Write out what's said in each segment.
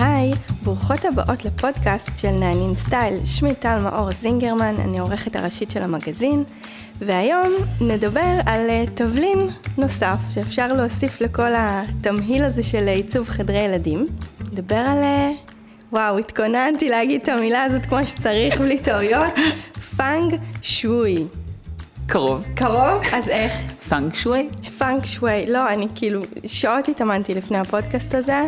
היי, ברוכות הבאות לפודקאסט של נענין סטייל. שמי טל מאור זינגרמן, אני העורכת הראשית של המגזין, והיום נדבר על אה, תבלין נוסף שאפשר להוסיף לכל התמהיל הזה של עיצוב חדרי ילדים. נדבר על... אה, וואו, התכוננתי להגיד את המילה הזאת כמו שצריך, בלי טעויות. פאנג שווי. קרוב. קרוב? אז איך? פאנג שווי? פאנג שווי. לא, אני כאילו שעות התאמנתי לפני הפודקאסט הזה.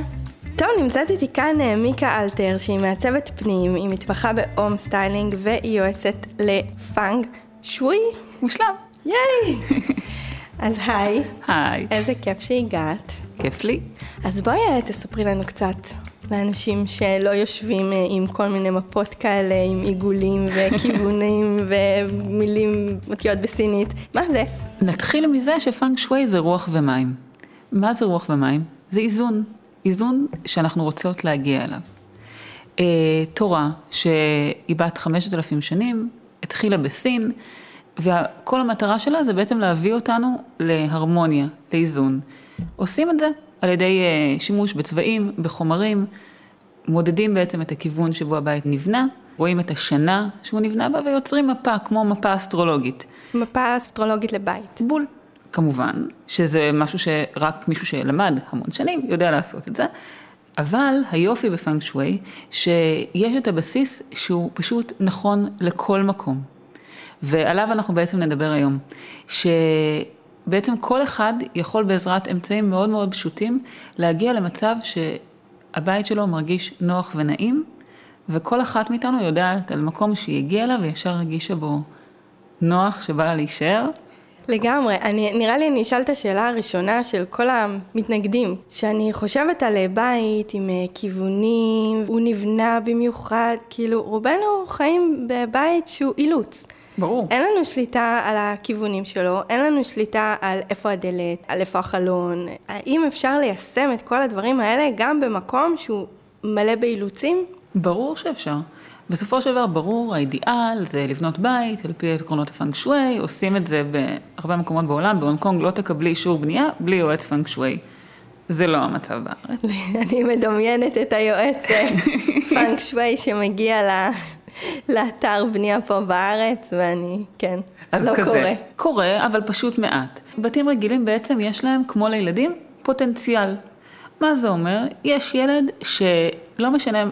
טוב, נמצאת איתי כאן אה, מיקה אלתר, שהיא מעצבת פנים, היא מתמחה ב home styling והיא יועצת לפנג שואי. מושלם. ייי! אז היי. היי. איזה כיף שהגעת. כיף לי. אז בואי אה, תספרי לנו קצת לאנשים שלא יושבים אה, עם כל מיני מפות כאלה, עם עיגולים וכיוונים ומילים, אותיות בסינית. מה זה? נתחיל מזה שפאנג שווי זה רוח ומים. מה זה רוח ומים? זה איזון. איזון שאנחנו רוצות להגיע אליו. אה, תורה, שהיא בת חמשת אלפים שנים, התחילה בסין, וכל המטרה שלה זה בעצם להביא אותנו להרמוניה, לאיזון. עושים את זה על ידי אה, שימוש בצבעים, בחומרים, מודדים בעצם את הכיוון שבו הבית נבנה, רואים את השנה שהוא נבנה בה ויוצרים מפה, כמו מפה אסטרולוגית. מפה אסטרולוגית לבית. בול. כמובן, שזה משהו שרק מישהו שלמד המון שנים יודע לעשות את זה, אבל היופי בפאנק שווי, שיש את הבסיס שהוא פשוט נכון לכל מקום. ועליו אנחנו בעצם נדבר היום. שבעצם כל אחד יכול בעזרת אמצעים מאוד מאוד פשוטים להגיע למצב שהבית שלו מרגיש נוח ונעים, וכל אחת מאיתנו יודעת על מקום שהיא הגיעה אליו וישר הרגישה בו נוח שבא לה להישאר. לגמרי. אני, נראה לי אני אשאל את השאלה הראשונה של כל המתנגדים. שאני חושבת על בית עם אה, כיוונים, הוא נבנה במיוחד, כאילו רובנו חיים בבית שהוא אילוץ. ברור. אין לנו שליטה על הכיוונים שלו, אין לנו שליטה על איפה הדלת, על איפה החלון. האם אפשר ליישם את כל הדברים האלה גם במקום שהוא מלא באילוצים? ברור שאפשר. בסופו של דבר, ברור, האידיאל זה לבנות בית על פי עקרונות הפנג שואי, עושים את זה בהרבה מקומות בעולם, בהונג קונג לא תקבלי אישור בנייה בלי יועץ פנג שואי. זה לא המצב בארץ. אני מדמיינת את היועץ אה, פנג שואי שמגיע ל... לאתר בנייה פה בארץ, ואני, כן, לא כזה, קורה. קורה, אבל פשוט מעט. בתים רגילים בעצם יש להם, כמו לילדים, פוטנציאל. מה זה אומר? יש ילד שלא משנה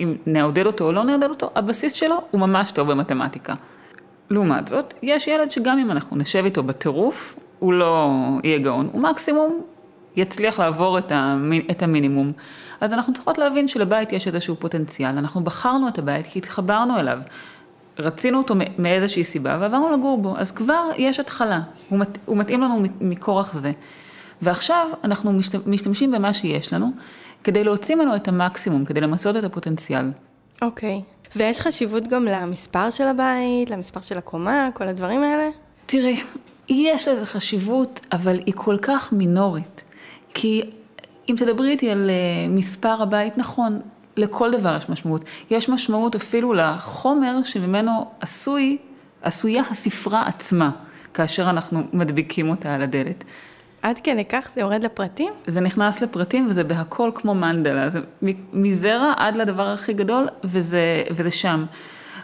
אם נעודד אותו או לא נעודד אותו, הבסיס שלו הוא ממש טוב במתמטיקה. לעומת זאת, יש ילד שגם אם אנחנו נשב איתו בטירוף, הוא לא יהיה גאון, הוא מקסימום יצליח לעבור את, המי, את המינימום. אז אנחנו צריכות להבין שלבית יש איזשהו פוטנציאל, אנחנו בחרנו את הבית כי התחברנו אליו. רצינו אותו מאיזושהי סיבה ועברנו לגור בו, אז כבר יש התחלה, הוא, מת, הוא מתאים לנו מכורח זה. ועכשיו אנחנו משתמשים במה שיש לנו, כדי להוציא ממנו את המקסימום, כדי למצות את הפוטנציאל. אוקיי. ויש חשיבות גם למספר של הבית, למספר של הקומה, כל הדברים האלה? תראי, יש לזה חשיבות, אבל היא כל כך מינורית. כי אם תדברי איתי על אה, מספר הבית, נכון, לכל דבר יש משמעות. יש משמעות אפילו לחומר שממנו עשוי, עשויה הספרה עצמה, כאשר אנחנו מדביקים אותה על הדלת. עד כדי כך זה יורד לפרטים? זה נכנס לפרטים וזה בהכל כמו מנדלה, זה מזרע עד לדבר הכי גדול וזה, וזה שם.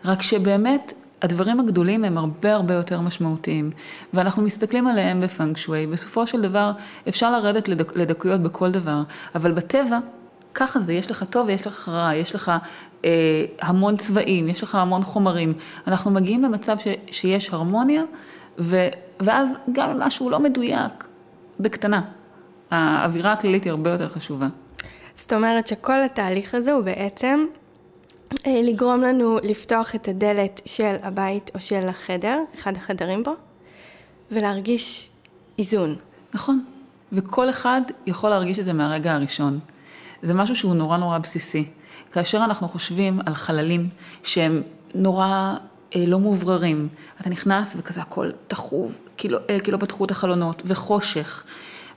רק שבאמת הדברים הגדולים הם הרבה הרבה יותר משמעותיים, ואנחנו מסתכלים עליהם בפאנג שווי, בסופו של דבר אפשר לרדת לדק, לדקויות בכל דבר, אבל בטבע, ככה זה, יש לך טוב ויש לך רע, יש לך אה, המון צבעים, יש לך המון חומרים, אנחנו מגיעים למצב ש, שיש הרמוניה, ו, ואז גם משהו לא מדויק, בקטנה, האווירה הכללית היא הרבה יותר חשובה. זאת אומרת שכל התהליך הזה הוא בעצם אה, לגרום לנו לפתוח את הדלת של הבית או של החדר, אחד החדרים בו, ולהרגיש איזון. נכון, וכל אחד יכול להרגיש את זה מהרגע הראשון. זה משהו שהוא נורא נורא בסיסי. כאשר אנחנו חושבים על חללים שהם נורא לא מאובררים, אתה נכנס וכזה הכל תחוב, כאילו, אה, כאילו פתחו את החלונות, וחושך.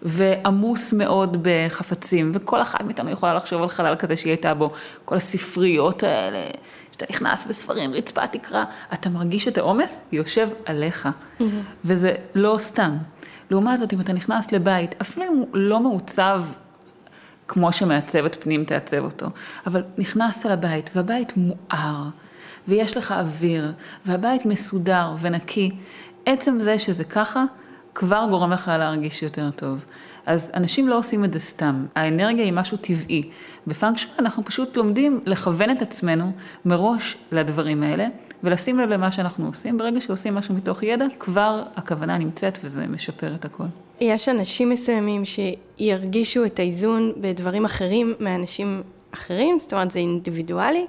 ועמוס מאוד בחפצים, וכל אחת מאיתנו יכולה לחשוב על חלל כזה שהיא הייתה בו, כל הספריות האלה, שאתה נכנס וספרים, רצפה, תקרא, אתה מרגיש את העומס, יושב עליך, mm-hmm. וזה לא סתם. לעומת זאת, אם אתה נכנס לבית, אפילו אם הוא לא מעוצב כמו שמעצבת פנים תעצב אותו, אבל נכנסת לבית והבית מואר, ויש לך אוויר, והבית מסודר ונקי, עצם זה שזה ככה, כבר גורם לך להרגיש יותר טוב. אז אנשים לא עושים את זה סתם, האנרגיה היא משהו טבעי. בפנג שואי אנחנו פשוט לומדים לכוון את עצמנו מראש לדברים האלה, ולשים לב למה שאנחנו עושים. ברגע שעושים משהו מתוך ידע, כבר הכוונה נמצאת וזה משפר את הכל. יש אנשים מסוימים שירגישו את האיזון בדברים אחרים מאנשים אחרים? זאת אומרת, זה אינדיבידואלי?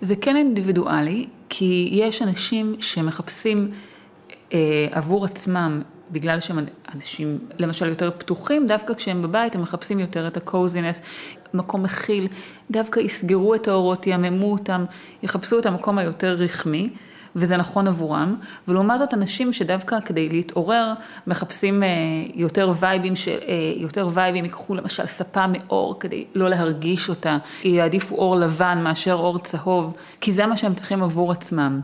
זה כן אינדיבידואלי, כי יש אנשים שמחפשים אה, עבור עצמם בגלל שהם אנשים למשל יותר פתוחים, דווקא כשהם בבית הם מחפשים יותר את הקוזינס, מקום מכיל, דווקא יסגרו את האורות, יעממו אותם, יחפשו את המקום היותר רחמי. וזה נכון עבורם, ולעומת זאת אנשים שדווקא כדי להתעורר מחפשים אה, יותר וייבים, של, אה, וייבים, ייקחו למשל ספה מאור כדי לא להרגיש אותה, יעדיפו אור לבן מאשר אור צהוב, כי זה מה שהם צריכים עבור עצמם.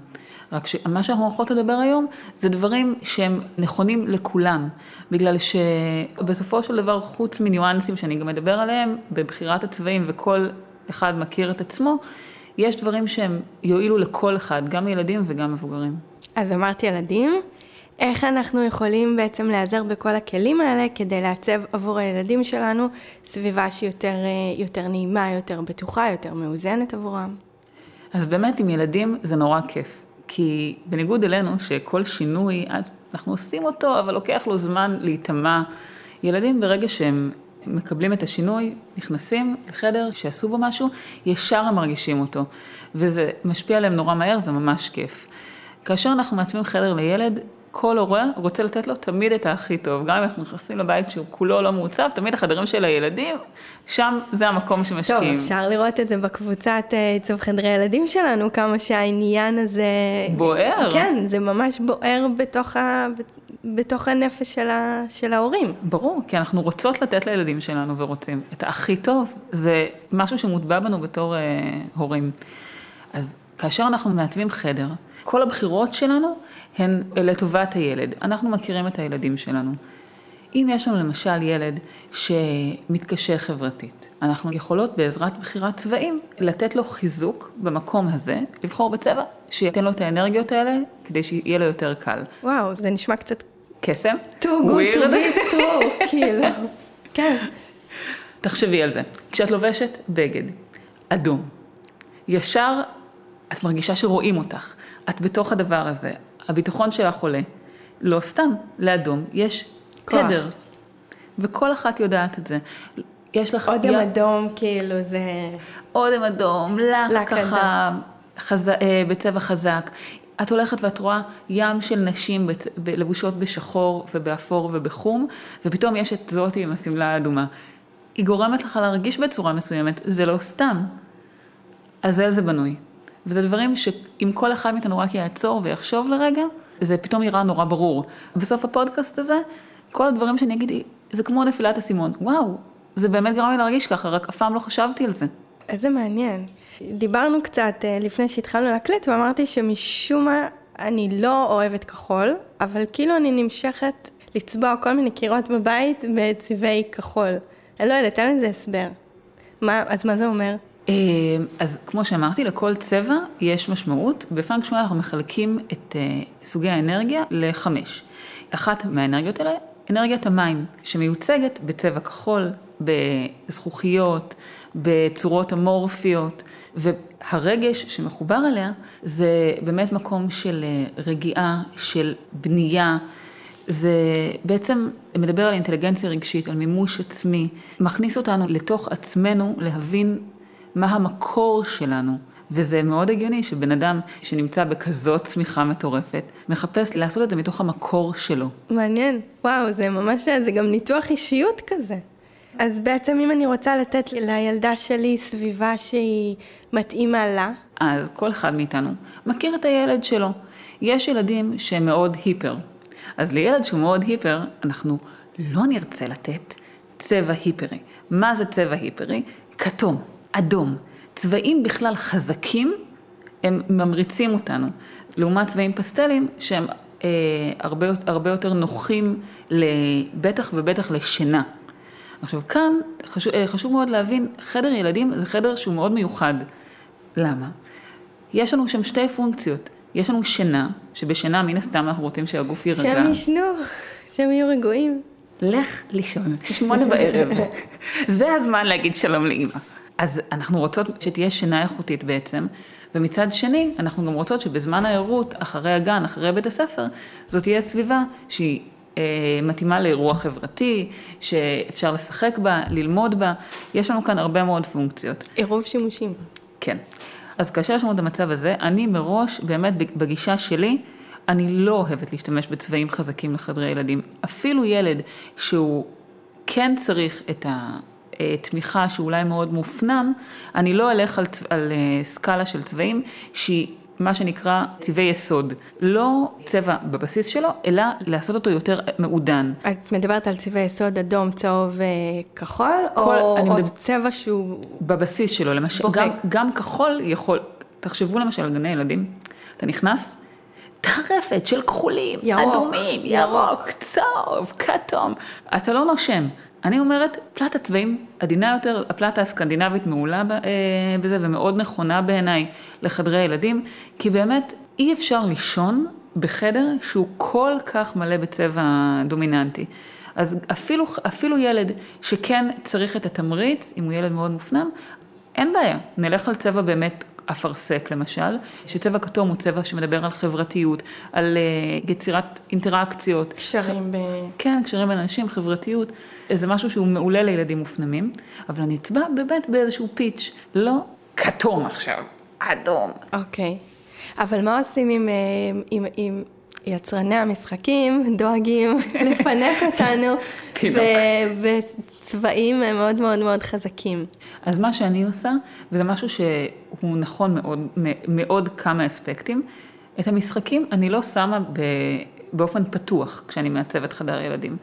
רק שמה שאנחנו הולכות לדבר היום, זה דברים שהם נכונים לכולם, בגלל שבסופו של דבר, חוץ מניואנסים שאני גם אדבר עליהם, בבחירת הצבעים וכל אחד מכיר את עצמו, יש דברים שהם יועילו לכל אחד, גם ילדים וגם מבוגרים. אז אמרתי ילדים, איך אנחנו יכולים בעצם להיעזר בכל הכלים האלה כדי לעצב עבור הילדים שלנו סביבה שהיא יותר, אה, יותר נעימה, יותר בטוחה, יותר מאוזנת עבורם? אז באמת עם ילדים זה נורא כיף. כי בניגוד אלינו, שכל שינוי, אנחנו עושים אותו, אבל לוקח לו זמן להיטמע. ילדים ברגע שהם מקבלים את השינוי, נכנסים לחדר שעשו בו משהו, ישר הם מרגישים אותו. וזה משפיע עליהם נורא מהר, זה ממש כיף. כאשר אנחנו מעצבים חדר לילד, כל הורה רוצה לתת לו תמיד את הכי טוב. גם אם אנחנו נכנסים לבית שהוא כולו לא מעוצב, תמיד החדרים של הילדים, שם זה המקום שמשקיעים. טוב, אפשר לראות את זה בקבוצת אה, עיצוב חדרי ילדים שלנו, כמה שהעניין הזה... בוער. כן, זה ממש בוער בתוך, ה... בתוך הנפש של, ה... של ההורים. ברור, כי אנחנו רוצות לתת לילדים שלנו ורוצים את הכי טוב. זה משהו שמוטבע בנו בתור אה, הורים. אז כאשר אנחנו מעצבים חדר, כל הבחירות שלנו הן לטובת הילד. אנחנו מכירים את הילדים שלנו. אם יש לנו למשל ילד שמתקשה חברתית, אנחנו יכולות בעזרת בחירת צבעים לתת לו חיזוק במקום הזה, לבחור בצבע שייתן לו את האנרגיות האלה כדי שיהיה לו יותר קל. וואו, זה נשמע קצת... קסם? too good to be true, כאילו, כן. תחשבי על זה, כשאת לובשת בגד אדום, ישר את מרגישה שרואים אותך, את בתוך הדבר הזה, הביטחון שלך עולה. לא סתם, לאדום יש כוח. תדר, וכל אחת יודעת את זה. יש לך... אודם י... אדום, כאילו זה... אודם אדום, לך ככה, חז... אה, בצבע חזק. את הולכת ואת רואה ים של נשים בצ... לבושות בשחור ובאפור ובחום, ופתאום יש את זאתי עם השמלה האדומה. היא גורמת לך להרגיש בצורה מסוימת, זה לא סתם. על זה זה בנוי. וזה דברים שאם כל אחד מאיתנו רק יעצור ויחשוב לרגע, זה פתאום נראה נורא ברור. בסוף הפודקאסט הזה, כל הדברים שאני אגיד, זה כמו נפילת אסימון. וואו, זה באמת גרם לי להרגיש ככה, רק אף פעם לא חשבתי על זה. איזה מעניין. דיברנו קצת אה, לפני שהתחלנו להקליט, ואמרתי שמשום מה אני לא אוהבת כחול, אבל כאילו אני נמשכת לצבוע כל מיני קירות בבית בצבעי כחול. אני לא יודעת, תן לזה הסבר. מה, אז מה זה אומר? אה, אז כמו שאמרתי, לכל צבע יש משמעות. בפאנק אנחנו מחלקים את אה, סוגי האנרגיה לחמש. אחת מהאנרגיות האלה, אנרגיית המים, שמיוצגת בצבע כחול, בזכוכיות, בצורות אמורפיות, והרגש שמחובר אליה זה באמת מקום של אה, רגיעה, של בנייה. זה בעצם מדבר על אינטליגנציה רגשית, על מימוש עצמי, מכניס אותנו לתוך עצמנו להבין מה המקור שלנו. וזה מאוד הגיוני שבן אדם שנמצא בכזאת צמיחה מטורפת, מחפש לעשות את זה מתוך המקור שלו. מעניין. וואו, זה ממש, זה גם ניתוח אישיות כזה. אז בעצם אם אני רוצה לתת לילדה שלי סביבה שהיא מתאימה לה... אז כל אחד מאיתנו מכיר את הילד שלו. יש ילדים שהם מאוד היפר. אז לילד שהוא מאוד היפר, אנחנו לא נרצה לתת צבע היפרי. מה זה צבע היפרי? כתום. אדום. צבעים בכלל חזקים, הם ממריצים אותנו. לעומת צבעים פסטלים שהם אה, הרבה, הרבה יותר נוחים, בטח ובטח לשינה. עכשיו כאן חשוב, אה, חשוב מאוד להבין, חדר ילדים זה חדר שהוא מאוד מיוחד. למה? יש לנו שם שתי פונקציות. יש לנו שינה, שבשינה מן הסתם אנחנו רוצים שהגוף יירגע. שהם ישנו, שהם יהיו רגועים. לך לישון, שמונה בערב. זה הזמן להגיד שלום לאימא. אז אנחנו רוצות שתהיה שינה איכותית בעצם, ומצד שני, אנחנו גם רוצות שבזמן הערות, אחרי הגן, אחרי בית הספר, זאת תהיה סביבה שהיא אה, מתאימה לאירוע חברתי, שאפשר לשחק בה, ללמוד בה, יש לנו כאן הרבה מאוד פונקציות. עירוב שימושים. כן. אז כאשר יש לנו את המצב הזה, אני מראש, באמת בגישה שלי, אני לא אוהבת להשתמש בצבעים חזקים לחדרי ילדים. אפילו ילד שהוא כן צריך את התמיכה שאולי מאוד מופנם, אני לא אלך על, על אה, סקאלה של צבעים שהיא מה שנקרא צבעי יסוד. לא צבע בבסיס שלו, אלא לעשות אותו יותר מעודן. את מדברת על צבעי יסוד אדום, צהוב וכחול, כל, או, או מדבר... צבע שהוא... בבסיס שלו, למשל, גם, גם כחול יכול, תחשבו למשל על גני ילדים, אתה נכנס, טרפת של כחולים, ירוק, אדומים, ירוק, ירוק, צהוב, כתום, אתה לא נושם. אני אומרת, פלטה צבעים עדינה יותר, הפלטה הסקנדינבית מעולה אה, בזה ומאוד נכונה בעיניי לחדרי ילדים, כי באמת אי אפשר לישון בחדר שהוא כל כך מלא בצבע דומיננטי. אז אפילו, אפילו ילד שכן צריך את התמריץ, אם הוא ילד מאוד מופנם, אין בעיה, נלך על צבע באמת אפרסק למשל, שצבע כתום הוא צבע שמדבר על חברתיות, על uh, יצירת אינטראקציות. קשרים ב... כן, קשרים בין אנשים, חברתיות. זה משהו שהוא מעולה לילדים מופנמים, אבל אני אצבע באמת באיזשהו פיץ', לא כתום עכשיו, אדום. אוקיי. Okay. אבל מה עושים עם, אה, עם, עם יצרני המשחקים דואגים לפנק אותנו בצבעים מאוד מאוד מאוד חזקים. אז מה שאני עושה, וזה משהו שהוא נכון מאוד, מאוד כמה אספקטים, את המשחקים אני לא שמה באופן פתוח כשאני מעצבת חדר ילדים.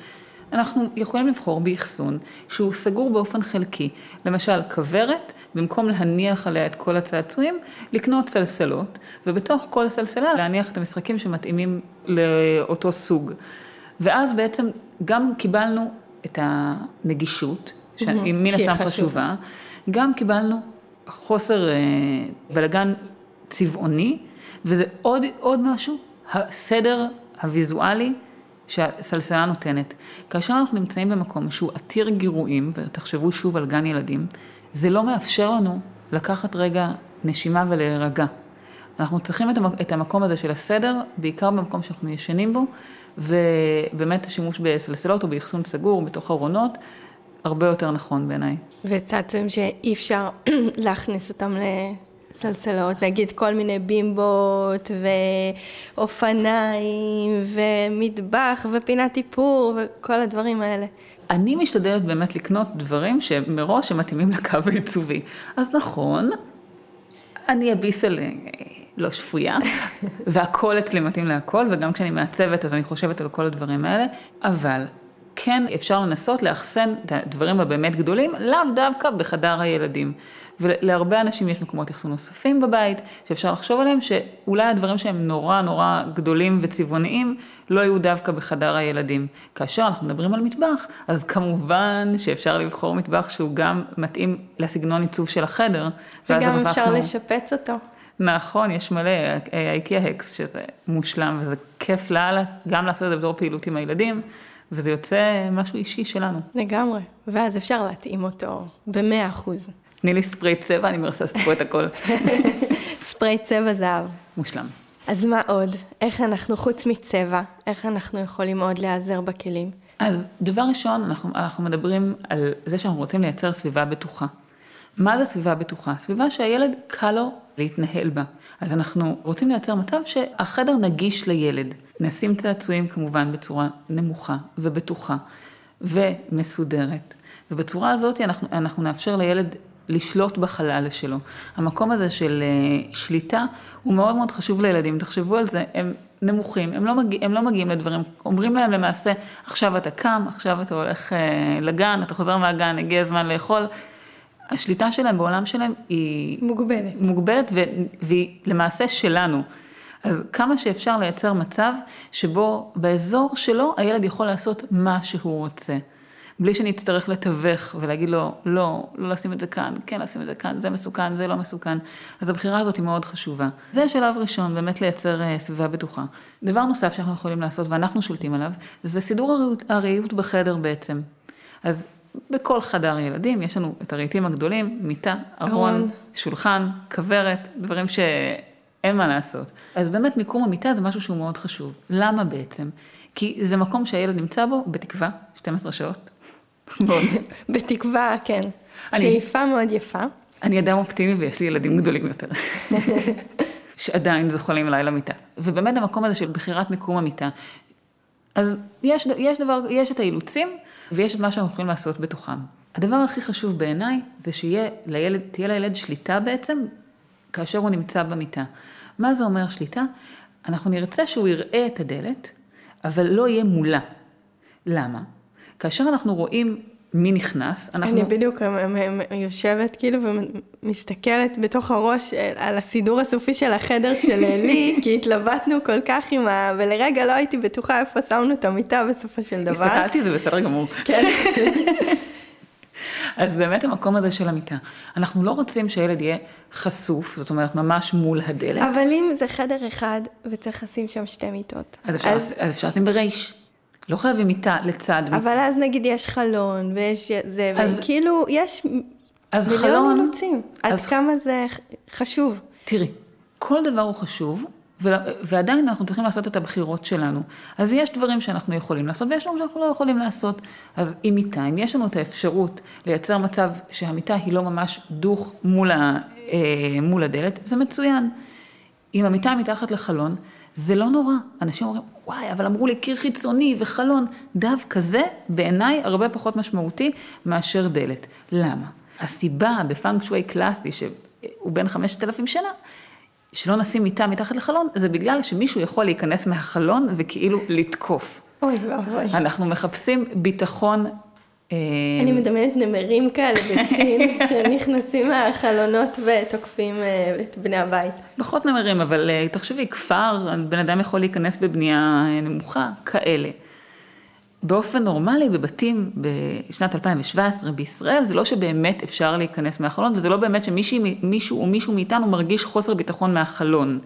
אנחנו יכולים לבחור באחסון שהוא סגור באופן חלקי. למשל, כוורת, במקום להניח עליה את כל הצעצועים, לקנות סלסלות, ובתוך כל סלסלה להניח את המשחקים שמתאימים לאותו סוג. ואז בעצם גם קיבלנו את הנגישות, שהיא מן הסתם חשובה, גם קיבלנו חוסר אה, בלגן צבעוני, וזה עוד, עוד משהו, הסדר הוויזואלי שהסלסלה נותנת. כאשר אנחנו נמצאים במקום שהוא עתיר גירויים, ותחשבו שוב על גן ילדים, זה לא מאפשר לנו לקחת רגע נשימה ולהירגע. אנחנו צריכים את המקום הזה של הסדר, בעיקר במקום שאנחנו ישנים בו, ובאמת השימוש בסלסלות או באחסון סגור בתוך ארונות, הרבה יותר נכון בעיניי. וצעצועים שאי אפשר להכניס אותם סלסלות, נגיד כל מיני בימבות ואופניים ומטבח ופינת איפור וכל הדברים האלה. אני משתדלת באמת לקנות דברים שמראש הם מתאימים לקו העיצובי. אז נכון, אני אביסל אה, לא שפויה, והכל אצלי מתאים להכל, וגם כשאני מעצבת אז אני חושבת על כל הדברים האלה, אבל כן אפשר לנסות לאחסן את הדברים הבאמת גדולים, לאו דווקא בחדר הילדים. ולהרבה אנשים יש מקומות אחסון נוספים בבית, שאפשר לחשוב עליהם, שאולי הדברים שהם נורא נורא גדולים וצבעוניים, לא יהיו דווקא בחדר הילדים. כאשר אנחנו מדברים על מטבח, אז כמובן שאפשר לבחור מטבח שהוא גם מתאים לסגנון עיצוב של החדר. וגם אפשר הפכנו... לשפץ אותו. נכון, יש מלא, אייקיה הקס, שזה מושלם, וזה כיף לאללה, גם לעשות את זה בתור פעילות עם הילדים. וזה יוצא משהו אישי שלנו. לגמרי, ואז אפשר להתאים אותו במאה אחוז. תני לי ספרי צבע, אני מרססת פה את הכל. ספרי צבע זהב. מושלם. אז מה עוד? איך אנחנו, חוץ מצבע, איך אנחנו יכולים עוד להיעזר בכלים? אז דבר ראשון, אנחנו, אנחנו מדברים על זה שאנחנו רוצים לייצר סביבה בטוחה. מה זה סביבה בטוחה? סביבה שהילד קל לו להתנהל בה. אז אנחנו רוצים לייצר מצב שהחדר נגיש לילד. נשים צעצועים כמובן בצורה נמוכה ובטוחה ומסודרת. ובצורה הזאת אנחנו, אנחנו נאפשר לילד לשלוט בחלל שלו. המקום הזה של uh, שליטה הוא מאוד מאוד חשוב לילדים, תחשבו על זה, הם נמוכים, הם לא, מגיע, הם לא מגיעים לדברים, אומרים להם למעשה, עכשיו אתה קם, עכשיו אתה הולך uh, לגן, אתה חוזר מהגן, הגיע הזמן לאכול. השליטה שלהם בעולם שלהם היא... מוגבלת. מוגבלת ו, והיא למעשה שלנו. אז כמה שאפשר לייצר מצב שבו באזור שלו הילד יכול לעשות מה שהוא רוצה. בלי שנצטרך לתווך ולהגיד לו, לא, לא לשים את זה כאן, כן לשים את זה כאן, זה מסוכן, זה לא מסוכן. אז הבחירה הזאת היא מאוד חשובה. זה השלב ראשון, באמת לייצר אה, סביבה בטוחה. דבר נוסף שאנחנו יכולים לעשות, ואנחנו שולטים עליו, זה סידור הריהוט בחדר בעצם. אז בכל חדר ילדים יש לנו את הרהיטים הגדולים, מיטה, ארון. שולחן, כוורת, דברים שאין מה לעשות. אז באמת מיקום המיטה זה משהו שהוא מאוד חשוב. למה בעצם? כי זה מקום שהילד נמצא בו, בתקווה, 12 שעות. בתקווה, כן. אני- שאיפה מאוד יפה. אני אדם אופטימי ויש לי ילדים גדולים יותר. שעדיין זוחלים אליי למיטה. ובאמת המקום הזה של בחירת מיקום המיטה. אז יש, יש דבר, יש את האילוצים ויש את מה שאנחנו יכולים לעשות בתוכם. הדבר הכי חשוב בעיניי זה שיהיה לילד, לילד שליטה בעצם כאשר הוא נמצא במיטה. מה זה אומר שליטה? אנחנו נרצה שהוא יראה את הדלת, אבל לא יהיה מולה. למה? כאשר אנחנו רואים מי נכנס, אנחנו... אני בדיוק יושבת כאילו ומסתכלת בתוך הראש על הסידור הסופי של החדר של לי, כי התלבטנו כל כך עם ה... ולרגע לא הייתי בטוחה איפה שמנו את המיטה בסופו של דבר. הסתכלתי, זה בסדר גמור. כן. אז באמת המקום הזה של המיטה. אנחנו לא רוצים שהילד יהיה חשוף, זאת אומרת ממש מול הדלת. אבל אם זה חדר אחד וצריך לשים שם שתי מיטות. אז אפשר, אז... אז אפשר לשים ברייש. לא חייבים מיטה לצד מיטה. אבל אז נגיד יש חלון ויש זה, אז- וכאילו יש אז מיליון חלון... אילוצים. עד אז- כמה זה חשוב. תראי, כל דבר הוא חשוב. ועדיין אנחנו צריכים לעשות את הבחירות שלנו. אז יש דברים שאנחנו יכולים לעשות, ויש דברים שאנחנו לא יכולים לעשות. אז עם מיטה, אם יש לנו את האפשרות לייצר מצב שהמיטה היא לא ממש דוך מול, ה... אה, מול הדלת, זה מצוין. אם המיטה מתחת לחלון, זה לא נורא. אנשים אומרים, וואי, אבל אמרו לי קיר חיצוני וחלון. דווקא זה, בעיניי, הרבה פחות משמעותי מאשר דלת. למה? הסיבה בפאנק שווי קלאסי, שהוא בן 5,000 שנה, שלא נשים מיטה מתחת לחלון, זה בגלל שמישהו יכול להיכנס מהחלון וכאילו לתקוף. אוי ואבוי. אנחנו מחפשים ביטחון. אה, אני מדמיינת נמרים כאלה בסין, שנכנסים מהחלונות ותוקפים אה, את בני הבית. פחות נמרים, אבל אה, תחשבי, כפר, בן אדם יכול להיכנס בבנייה נמוכה, כאלה. באופן נורמלי, בבתים בשנת 2017 בישראל, זה לא שבאמת אפשר להיכנס מהחלון, וזה לא באמת שמישהו או מישהו מאיתנו מרגיש חוסר ביטחון מהחלון.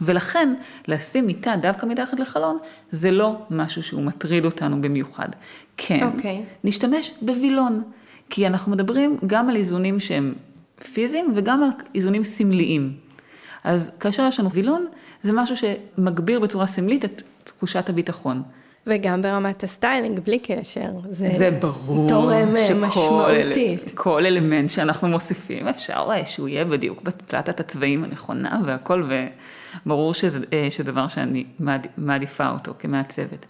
ולכן, לשים מיטה דווקא מתחת לחלון, זה לא משהו שהוא מטריד אותנו במיוחד. כן, אוקיי. נשתמש בווילון, כי אנחנו מדברים גם על איזונים שהם פיזיים וגם על איזונים סמליים. אז כאשר יש לנו וילון, זה משהו שמגביר בצורה סמלית את תחושת הביטחון. וגם ברמת הסטיילינג, בלי קשר. זה, זה ברור תורם אה, משמעותית. אל- כל אלמנט שאנחנו מוסיפים, אפשר אה, שהוא יהיה בדיוק בפלטת הצבעים הנכונה והכל, וברור שזה, אה, שזה דבר שאני מעד- מעדיפה אותו כמעצבת.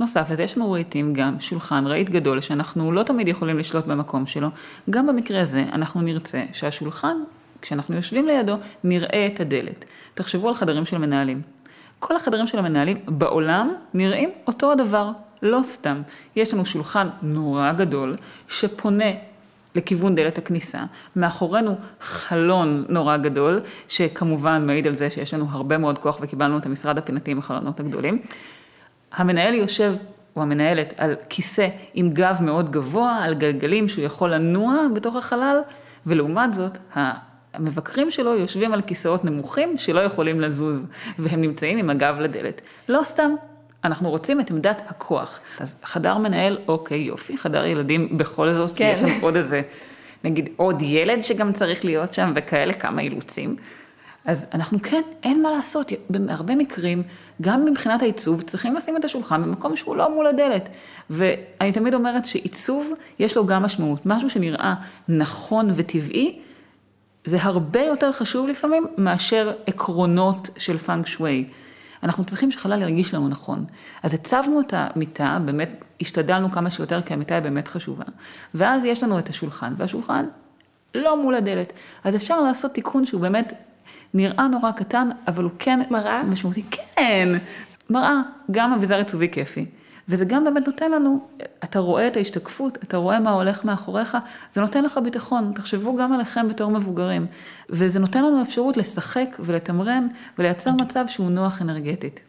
נוסף לזה, יש לנו רהיטים גם שולחן רהיט גדול, שאנחנו לא תמיד יכולים לשלוט במקום שלו. גם במקרה הזה, אנחנו נרצה שהשולחן, כשאנחנו יושבים לידו, נראה את הדלת. תחשבו על חדרים של מנהלים. כל החדרים של המנהלים בעולם נראים אותו הדבר, לא סתם. יש לנו שולחן נורא גדול, שפונה לכיוון דלת הכניסה. מאחורינו חלון נורא גדול, שכמובן מעיד על זה שיש לנו הרבה מאוד כוח וקיבלנו את המשרד הפינתי עם החלונות הגדולים. המנהל יושב, או המנהלת, על כיסא עם גב מאוד גבוה, על גלגלים שהוא יכול לנוע בתוך החלל, ולעומת זאת, המבקרים שלו יושבים על כיסאות נמוכים שלא יכולים לזוז, והם נמצאים עם הגב לדלת. לא סתם, אנחנו רוצים את עמדת הכוח. אז חדר מנהל, אוקיי, יופי, חדר ילדים בכל זאת, כן. יש שם עוד איזה, נגיד עוד ילד שגם צריך להיות שם, וכאלה כמה אילוצים. אז אנחנו כן, אין מה לעשות, בהרבה מקרים, גם מבחינת העיצוב, צריכים לשים את השולחן במקום שהוא לא מול הדלת. ואני תמיד אומרת שעיצוב, יש לו גם משמעות. משהו שנראה נכון וטבעי, זה הרבה יותר חשוב לפעמים מאשר עקרונות של פאנק שווי. אנחנו צריכים שחלל ירגיש לנו נכון. אז הצבנו את המיטה, באמת השתדלנו כמה שיותר, כי המיטה היא באמת חשובה. ואז יש לנו את השולחן, והשולחן לא מול הדלת. אז אפשר לעשות תיקון שהוא באמת נראה נורא קטן, אבל הוא כן... מראה? משמעותי. כן, מראה, גם אביזר עיצובי כיפי. וזה גם באמת נותן לנו, אתה רואה את ההשתקפות, אתה רואה מה הולך מאחוריך, זה נותן לך ביטחון, תחשבו גם עליכם בתור מבוגרים. וזה נותן לנו אפשרות לשחק ולתמרן ולייצר מצב שהוא נוח אנרגטית.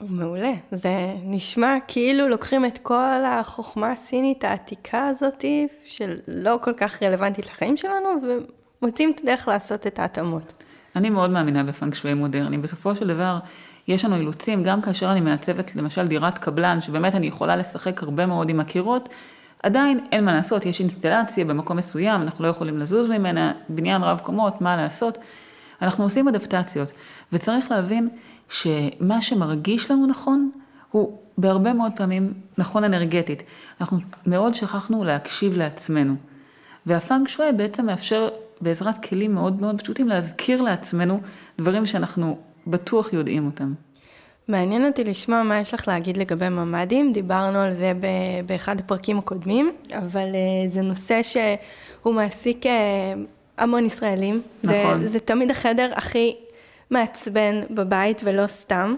מעולה. זה נשמע כאילו לוקחים את כל החוכמה הסינית העתיקה הזאת, שלא כל כך רלוונטית לחיים שלנו, ומוצאים את הדרך לעשות את ההתאמות. אני מאוד מאמינה בפאנק שווי מודרני. בסופו של דבר, יש לנו אילוצים, גם כאשר אני מעצבת למשל דירת קבלן, שבאמת אני יכולה לשחק הרבה מאוד עם הקירות, עדיין אין מה לעשות, יש אינסטלציה במקום מסוים, אנחנו לא יכולים לזוז ממנה, בניין רב קומות, מה לעשות. אנחנו עושים אדפטציות, וצריך להבין שמה שמרגיש לנו נכון, הוא בהרבה מאוד פעמים נכון אנרגטית. אנחנו מאוד שכחנו להקשיב לעצמנו. והפאנק שווי בעצם מאפשר בעזרת כלים מאוד מאוד פשוטים להזכיר לעצמנו דברים שאנחנו בטוח יודעים אותם. מעניין אותי לשמוע מה יש לך להגיד לגבי ממ"דים, דיברנו על זה באחד הפרקים הקודמים, אבל אה, זה נושא שהוא מעסיק אה, המון ישראלים. נכון. זה, זה תמיד החדר הכי מעצבן בבית ולא סתם.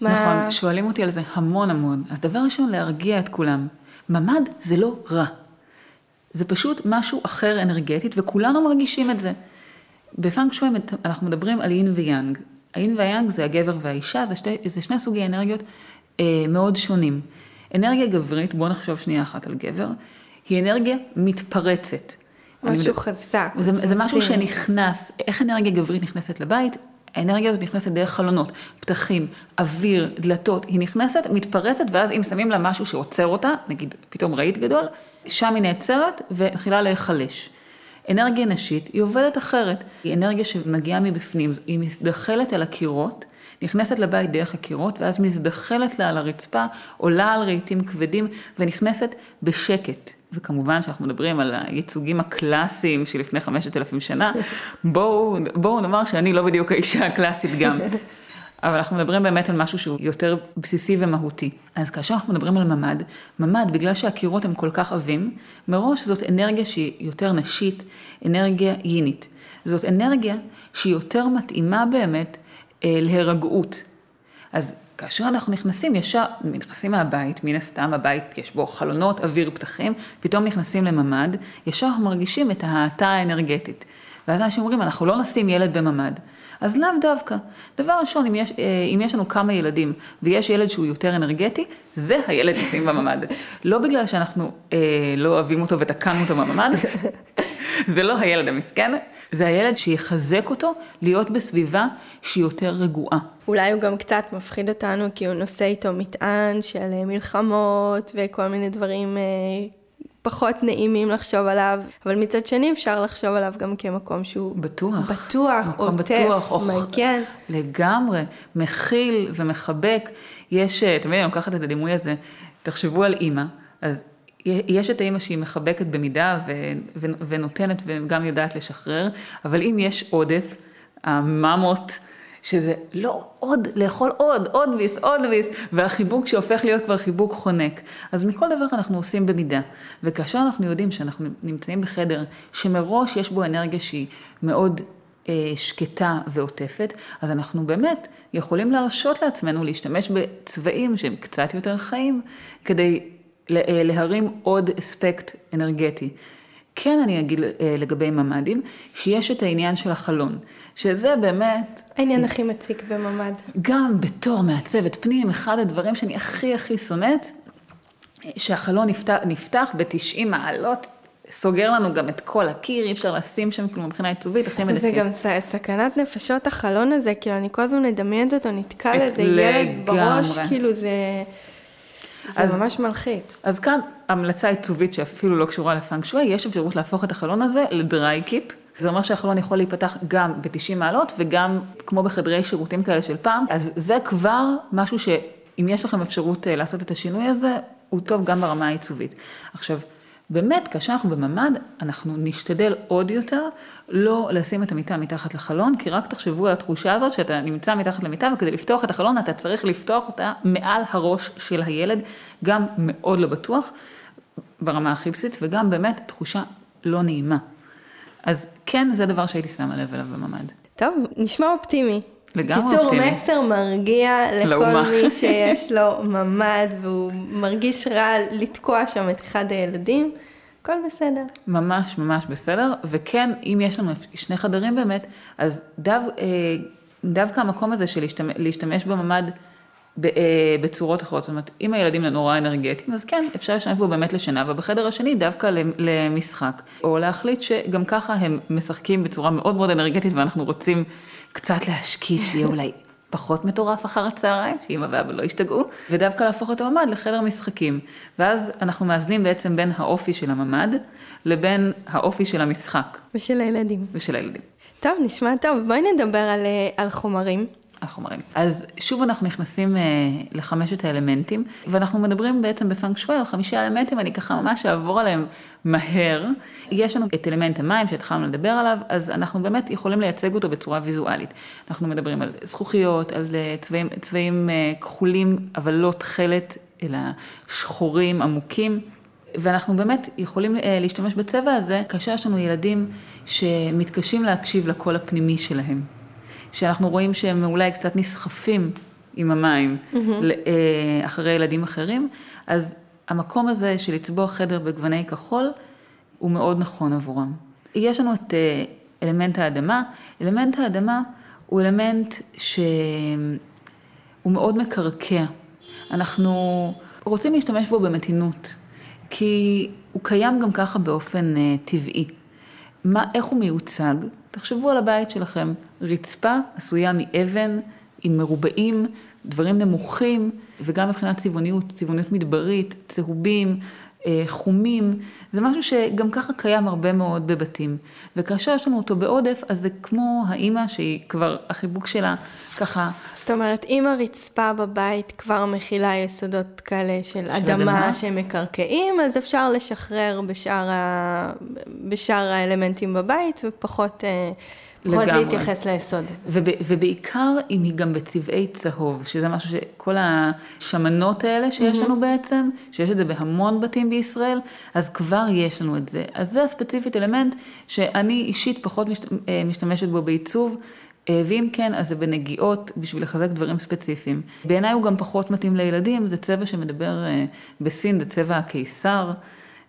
מה... נכון, שואלים אותי על זה המון המון. אז דבר ראשון, להרגיע את כולם. ממ"ד זה לא רע. זה פשוט משהו אחר אנרגטית, וכולנו מרגישים את זה. בפאנק שווי אנחנו מדברים על אין ויאנג. האין והיאנג זה הגבר והאישה, זה, שתי, זה שני סוגי אנרגיות אה, מאוד שונים. אנרגיה גברית, בואו נחשוב שנייה אחת על גבר, היא אנרגיה מתפרצת. משהו חזק. זה, זה משהו שנכנס, איך אנרגיה גברית נכנסת לבית? האנרגיה הזאת נכנסת דרך חלונות, פתחים, אוויר, דלתות, היא נכנסת, מתפרצת, ואז אם שמים לה משהו שעוצר אותה, נגיד פתאום רהיט גדול, שם היא נעצרת ומתחילה להיחלש. אנרגיה נשית היא עובדת אחרת, היא אנרגיה שמגיעה מבפנים, היא מזדחלת אל הקירות, נכנסת לבית דרך הקירות, ואז מזדחלת לה על הרצפה, עולה על רהיטים כבדים ונכנסת בשקט. וכמובן שאנחנו מדברים על הייצוגים הקלאסיים שלפני חמשת אלפים שנה, בואו, בואו נאמר שאני לא בדיוק האישה הקלאסית גם. אבל אנחנו מדברים באמת על משהו שהוא יותר בסיסי ומהותי. אז כאשר אנחנו מדברים על ממ"ד, ממ"ד, בגלל שהקירות הם כל כך עבים, מראש זאת אנרגיה שהיא יותר נשית, אנרגיה יינית. זאת אנרגיה שהיא יותר מתאימה באמת אה, להירגעות. אז כאשר אנחנו נכנסים ישר, נכנסים מהבית, מן הסתם הבית יש בו חלונות, אוויר, פתחים, פתאום נכנסים לממ"ד, ישר אנחנו מרגישים את ההאטה האנרגטית. ואז אנשים אומרים, אנחנו לא נשים ילד בממ"ד. אז לאו דווקא. דבר ראשון, אם יש, אה, אם יש לנו כמה ילדים ויש ילד שהוא יותר אנרגטי, זה הילד נשים בממ"ד. לא בגלל שאנחנו אה, לא אוהבים אותו ותקענו אותו בממ"ד, זה לא הילד המסכן, זה הילד שיחזק אותו להיות בסביבה שהיא יותר רגועה. אולי הוא גם קצת מפחיד אותנו כי הוא נושא איתו מטען של אה, מלחמות וכל מיני דברים אה, פחות נעימים לחשוב עליו, אבל מצד שני אפשר לחשוב עליו גם כמקום שהוא בטוח, בטוח, עוטף, מגן. לגמרי, מכיל ומחבק. יש, אה, תמיד אני לוקחת את הדימוי הזה, תחשבו על אימא, אז יש את האימא שהיא מחבקת במידה ו, ו, ונותנת וגם יודעת לשחרר, אבל אם יש עודף, הממות, שזה לא עוד, לאכול עוד, עוד ביס, עוד ביס, והחיבוק שהופך להיות כבר חיבוק חונק. אז מכל דבר אנחנו עושים במידה. וכאשר אנחנו יודעים שאנחנו נמצאים בחדר שמראש יש בו אנרגיה שהיא מאוד אה, שקטה ועוטפת, אז אנחנו באמת יכולים להרשות לעצמנו להשתמש בצבעים שהם קצת יותר חיים, כדי אה, להרים עוד אספקט אנרגטי. כן אני אגיד אה, לגבי ממ"דים, שיש את העניין של החלון, שזה באמת... העניין הכי מציק בממ"ד. גם בתור מעצבת פנים, אחד הדברים שאני הכי הכי שונאת, שהחלון נפתח, נפתח ב-90 מעלות, סוגר לנו גם את כל הקיר, אי אפשר לשים שם כלום מבחינה עיצובית, עושים את זה. גם סכנת נפשות החלון הזה, כאילו אני כל הזמן מדמיינת אותו, נתקע לאיזה ילד בראש, כאילו זה... זה אז, ממש מלחיץ. אז כאן המלצה עיצובית שאפילו לא קשורה לפאנק שווי, יש אפשרות להפוך את החלון הזה לדריי קיפ. זה אומר שהחלון יכול להיפתח גם ב-90 מעלות וגם כמו בחדרי שירותים כאלה של פעם. אז זה כבר משהו שאם יש לכם אפשרות אה, לעשות את השינוי הזה, הוא טוב גם ברמה העיצובית. עכשיו, באמת, כאשר אנחנו בממ"ד, אנחנו נשתדל עוד יותר לא לשים את המיטה מתחת לחלון, כי רק תחשבו על התחושה הזאת שאתה נמצא מתחת למיטה, וכדי לפתוח את החלון אתה צריך לפתוח אותה מעל הראש של הילד, גם מאוד לא בטוח, ברמה הכי בסיסית, וגם באמת תחושה לא נעימה. אז כן, זה דבר שהייתי שמה לב אליו בממ"ד. טוב, נשמע אופטימי. לגמרי אופטימי. קיצור, מסר מרגיע לכל מי שיש לו ממ"ד והוא מרגיש רע לתקוע שם את אחד הילדים. הכל בסדר. ממש ממש בסדר, וכן, אם יש לנו שני חדרים באמת, אז דו, אה, דווקא המקום הזה של להשתמש, להשתמש בממ"ד בצורות אחרות, זאת אומרת, אם הילדים נורא אנרגטיים, אז כן, אפשר לשנות פה באמת לשינה, ובחדר השני דווקא למשחק. או להחליט שגם ככה הם משחקים בצורה מאוד מאוד אנרגטית, ואנחנו רוצים קצת להשקיט, שיהיה אולי פחות מטורף אחר הצהריים, שאמא ואבא לא ישתגעו, ודווקא להפוך את הממ"ד לחדר משחקים. ואז אנחנו מאזנים בעצם בין האופי של הממ"ד לבין האופי של המשחק. ושל הילדים. ושל הילדים. טוב, נשמע טוב. בואי נדבר על, אה, על חומרים. החומרים. אז שוב אנחנו נכנסים אה, לחמשת האלמנטים, ואנחנו מדברים בעצם בפאנק שווי על חמישה אלמנטים, אני ככה ממש אעבור עליהם מהר. יש לנו את אלמנט המים שהתחלנו לדבר עליו, אז אנחנו באמת יכולים לייצג אותו בצורה ויזואלית. אנחנו מדברים על זכוכיות, על אה, צבעים, צבעים אה, כחולים, אבל לא תכלת, אלא שחורים עמוקים. ואנחנו באמת יכולים אה, להשתמש בצבע הזה כאשר יש לנו ילדים שמתקשים להקשיב לקול הפנימי שלהם. שאנחנו רואים שהם אולי קצת נסחפים עם המים mm-hmm. אחרי ילדים אחרים, אז המקום הזה של לצבוע חדר בגווני כחול, הוא מאוד נכון עבורם. יש לנו את אה, אלמנט האדמה. אלמנט האדמה הוא אלמנט שהוא מאוד מקרקע. אנחנו רוצים להשתמש בו במתינות, כי הוא קיים גם ככה באופן uh, טבעי. מה, איך הוא מיוצג? תחשבו על הבית שלכם, רצפה עשויה מאבן, עם מרובעים, דברים נמוכים, וגם מבחינת צבעוניות, צבעוניות מדברית, צהובים, חומים, זה משהו שגם ככה קיים הרבה מאוד בבתים. וכאשר יש לנו אותו בעודף, אז זה כמו האימא שהיא כבר, החיבוק שלה ככה... זאת אומרת, אם הרצפה בבית כבר מכילה יסודות כאלה של, של אדמה, אדמה שהם מקרקעים, אז אפשר לשחרר בשאר, ה... בשאר האלמנטים בבית ופחות... אה, פחות להתייחס ליסוד. וב, ובעיקר אם היא גם בצבעי צהוב, שזה משהו שכל השמנות האלה שיש mm-hmm. לנו בעצם, שיש את זה בהמון בתים בישראל, אז כבר יש לנו את זה. אז זה הספציפית אלמנט שאני אישית פחות אה, משתמשת בו בעיצוב. אה, ואם כן, אז זה בנגיעות בשביל לחזק דברים ספציפיים. בעיניי הוא גם פחות מתאים לילדים, זה צבע שמדבר אה, בסין, זה צבע הקיסר.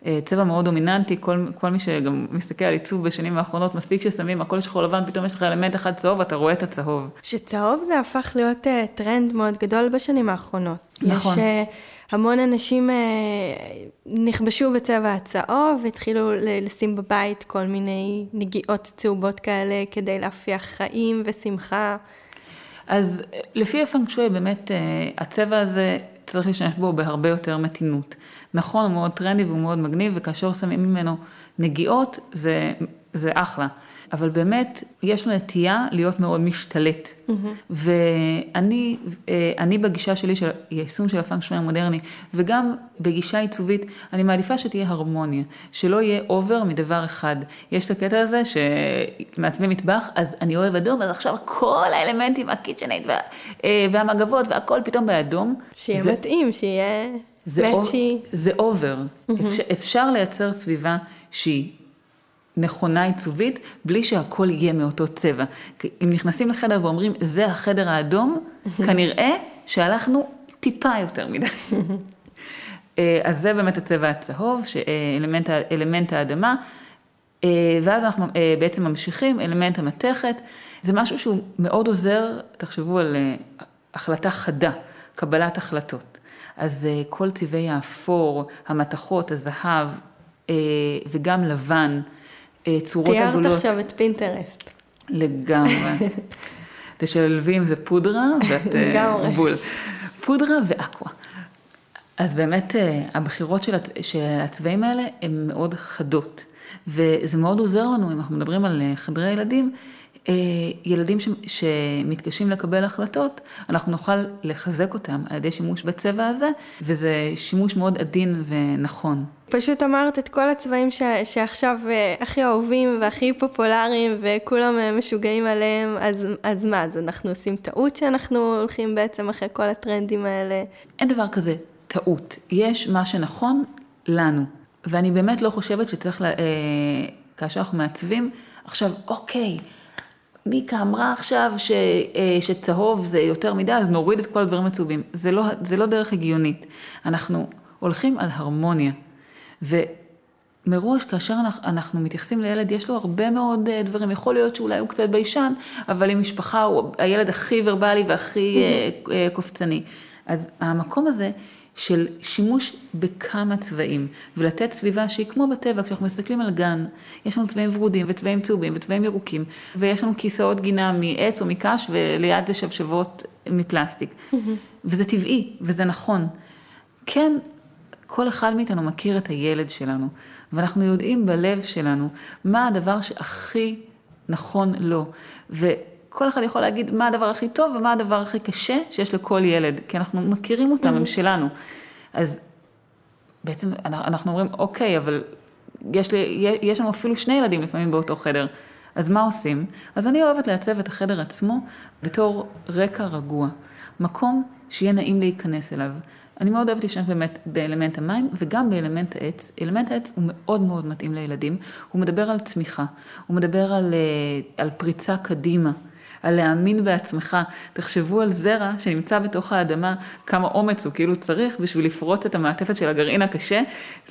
אה, צבע מאוד דומיננטי, כל, כל מי שגם מסתכל על עיצוב בשנים האחרונות, מספיק ששמים הכל שחור לבן, פתאום יש לך אלמנט אחד צהוב, אתה רואה את הצהוב. שצהוב זה הפך להיות אה, טרנד מאוד גדול בשנים האחרונות. נכון. יש אה, המון אנשים אה, נכבשו בצבע הצהוב, והתחילו לשים בבית כל מיני נגיעות צהובות כאלה, כדי להפיח חיים ושמחה. אז לפי הפנג שואי, באמת, הצבע הזה, צריך להשתמש בו בהרבה יותר מתינות. נכון, הוא מאוד טרנדי והוא מאוד מגניב, וכאשר שמים ממנו נגיעות, זה, זה אחלה. אבל באמת, יש לו נטייה להיות מאוד משתלט. אמ-המ. ואני אה, אני בגישה שלי של היישום של הפנג שואי המודרני, וגם בגישה עיצובית, אני מעדיפה שתהיה הרמוניה, שלא יהיה over מדבר אחד. יש את הקטע הזה שמעצבי מטבח, אז אני אוהב אדום, אז עכשיו כל האלמנטים, ה KitchenAid וה, אה, והמגבות והכל פתאום באדום. שיהיה זה... מתאים, שיהיה... זה, זה over. אמ-המ. אפשר, אפשר לייצר סביבה שהיא נכונה עיצובית, בלי שהכל יהיה מאותו צבע. אם נכנסים לחדר ואומרים, זה החדר האדום. כנראה שהלכנו טיפה יותר מדי. אה, אז זה באמת הצבע הצהוב, אלמנט, אלמנט האדמה. אה, ואז אנחנו אה, בעצם ממשיכים, אלמנט המתכת. זה משהו שהוא מאוד עוזר, תחשבו על החלטה חדה, קבלת החלטות. אז כל צבעי האפור, המתכות, הזהב וגם לבן, צורות תיארת עגולות. תיארת עכשיו את פינטרסט. לגמרי. תשלבי עם זה פודרה ואת בול. פודרה ואקווה. אז באמת הבחירות של, הצבעים האלה הן מאוד חדות, וזה מאוד עוזר לנו, אם אנחנו מדברים על חדרי ילדים, אה, ילדים ש, שמתקשים לקבל החלטות, אנחנו נוכל לחזק אותם על ידי שימוש בצבע הזה, וזה שימוש מאוד עדין ונכון. פשוט אמרת את כל הצבעים ש, שעכשיו אה, הכי אהובים והכי פופולריים וכולם אה, משוגעים עליהם, אז, אז מה, אז אנחנו עושים טעות שאנחנו הולכים בעצם אחרי כל הטרנדים האלה? אין דבר כזה טעות, יש מה שנכון לנו, ואני באמת לא חושבת שצריך, לה, אה, כאשר אנחנו מעצבים, עכשיו, אוקיי, מיקה אמרה עכשיו ש, אה, שצהוב זה יותר מדי, אז נוריד את כל הדברים הצהובים. זה לא, זה לא דרך הגיונית. אנחנו הולכים על הרמוניה. ומראש, כאשר אנחנו, אנחנו מתייחסים לילד, יש לו הרבה מאוד אה, דברים. יכול להיות שאולי הוא קצת ביישן, אבל עם משפחה הוא הילד הכי ורבלי והכי mm-hmm. קופצני. אז המקום הזה של שימוש בכמה צבעים, ולתת סביבה שהיא כמו בטבע, כשאנחנו מסתכלים על גן, יש לנו צבעים ורודים וצבעים צהובים וצבעים ירוקים, ויש לנו כיסאות גינה מעץ או מקש, וליד זה שבשבות מפלסטיק. Mm-hmm. וזה טבעי, וזה נכון. כן, כל אחד מאיתנו מכיר את הילד שלנו, ואנחנו יודעים בלב שלנו מה הדבר שהכי נכון לו. וכל אחד יכול להגיד מה הדבר הכי טוב ומה הדבר הכי קשה שיש לכל ילד, כי אנחנו מכירים אותם, הם שלנו. אז בעצם אנחנו אומרים, אוקיי, אבל יש, לי, יש לנו אפילו שני ילדים לפעמים באותו חדר. אז מה עושים? אז אני אוהבת לעצב את החדר עצמו בתור רקע רגוע. מקום שיהיה נעים להיכנס אליו. אני מאוד אוהבת להשתמש באמת באלמנט המים וגם באלמנט העץ. אלמנט העץ הוא מאוד מאוד מתאים לילדים, הוא מדבר על צמיחה, הוא מדבר על, אה, על פריצה קדימה. על להאמין בעצמך. תחשבו על זרע שנמצא בתוך האדמה, כמה אומץ הוא כאילו צריך בשביל לפרוץ את המעטפת של הגרעין הקשה,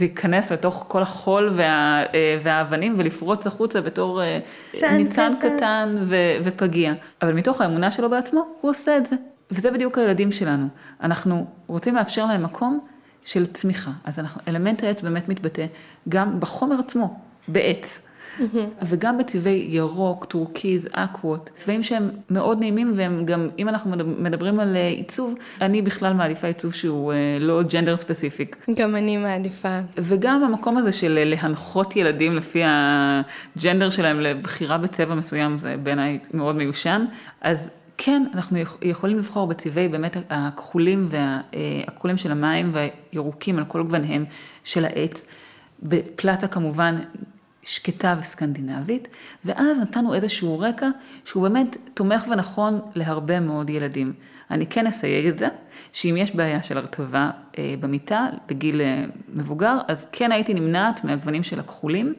להיכנס לתוך כל החול וה, אה, והאבנים ולפרוץ החוצה בתור אה, ניצן קטן, קטן ו, ופגיע. אבל מתוך האמונה שלו בעצמו, הוא עושה את זה. וזה בדיוק הילדים שלנו. אנחנו רוצים לאפשר להם מקום של צמיחה. אז אנחנו, אלמנט העץ באמת מתבטא גם בחומר עצמו, בעץ. וגם בצבעי ירוק, טורקיז, אקוות, צבעים שהם מאוד נעימים והם גם, אם אנחנו מדברים על אה, עיצוב, אני בכלל מעדיפה עיצוב שהוא אה, לא gender specific. גם אני מעדיפה. וגם המקום הזה של אה, להנחות ילדים לפי ה gender שלהם לבחירה בצבע מסוים, זה בעיניי מאוד מיושן. אז כן, אנחנו יכולים לבחור בצבעי באמת הכחולים והכחולים של המים והירוקים על כל גווניהם של העץ, בפלטה כמובן שקטה וסקנדינבית, ואז נתנו איזשהו רקע שהוא באמת תומך ונכון להרבה מאוד ילדים. אני כן אסייג את זה, שאם יש בעיה של הרטבה אה, במיטה בגיל אה, מבוגר, אז כן הייתי נמנעת מהגוונים של הכחולים,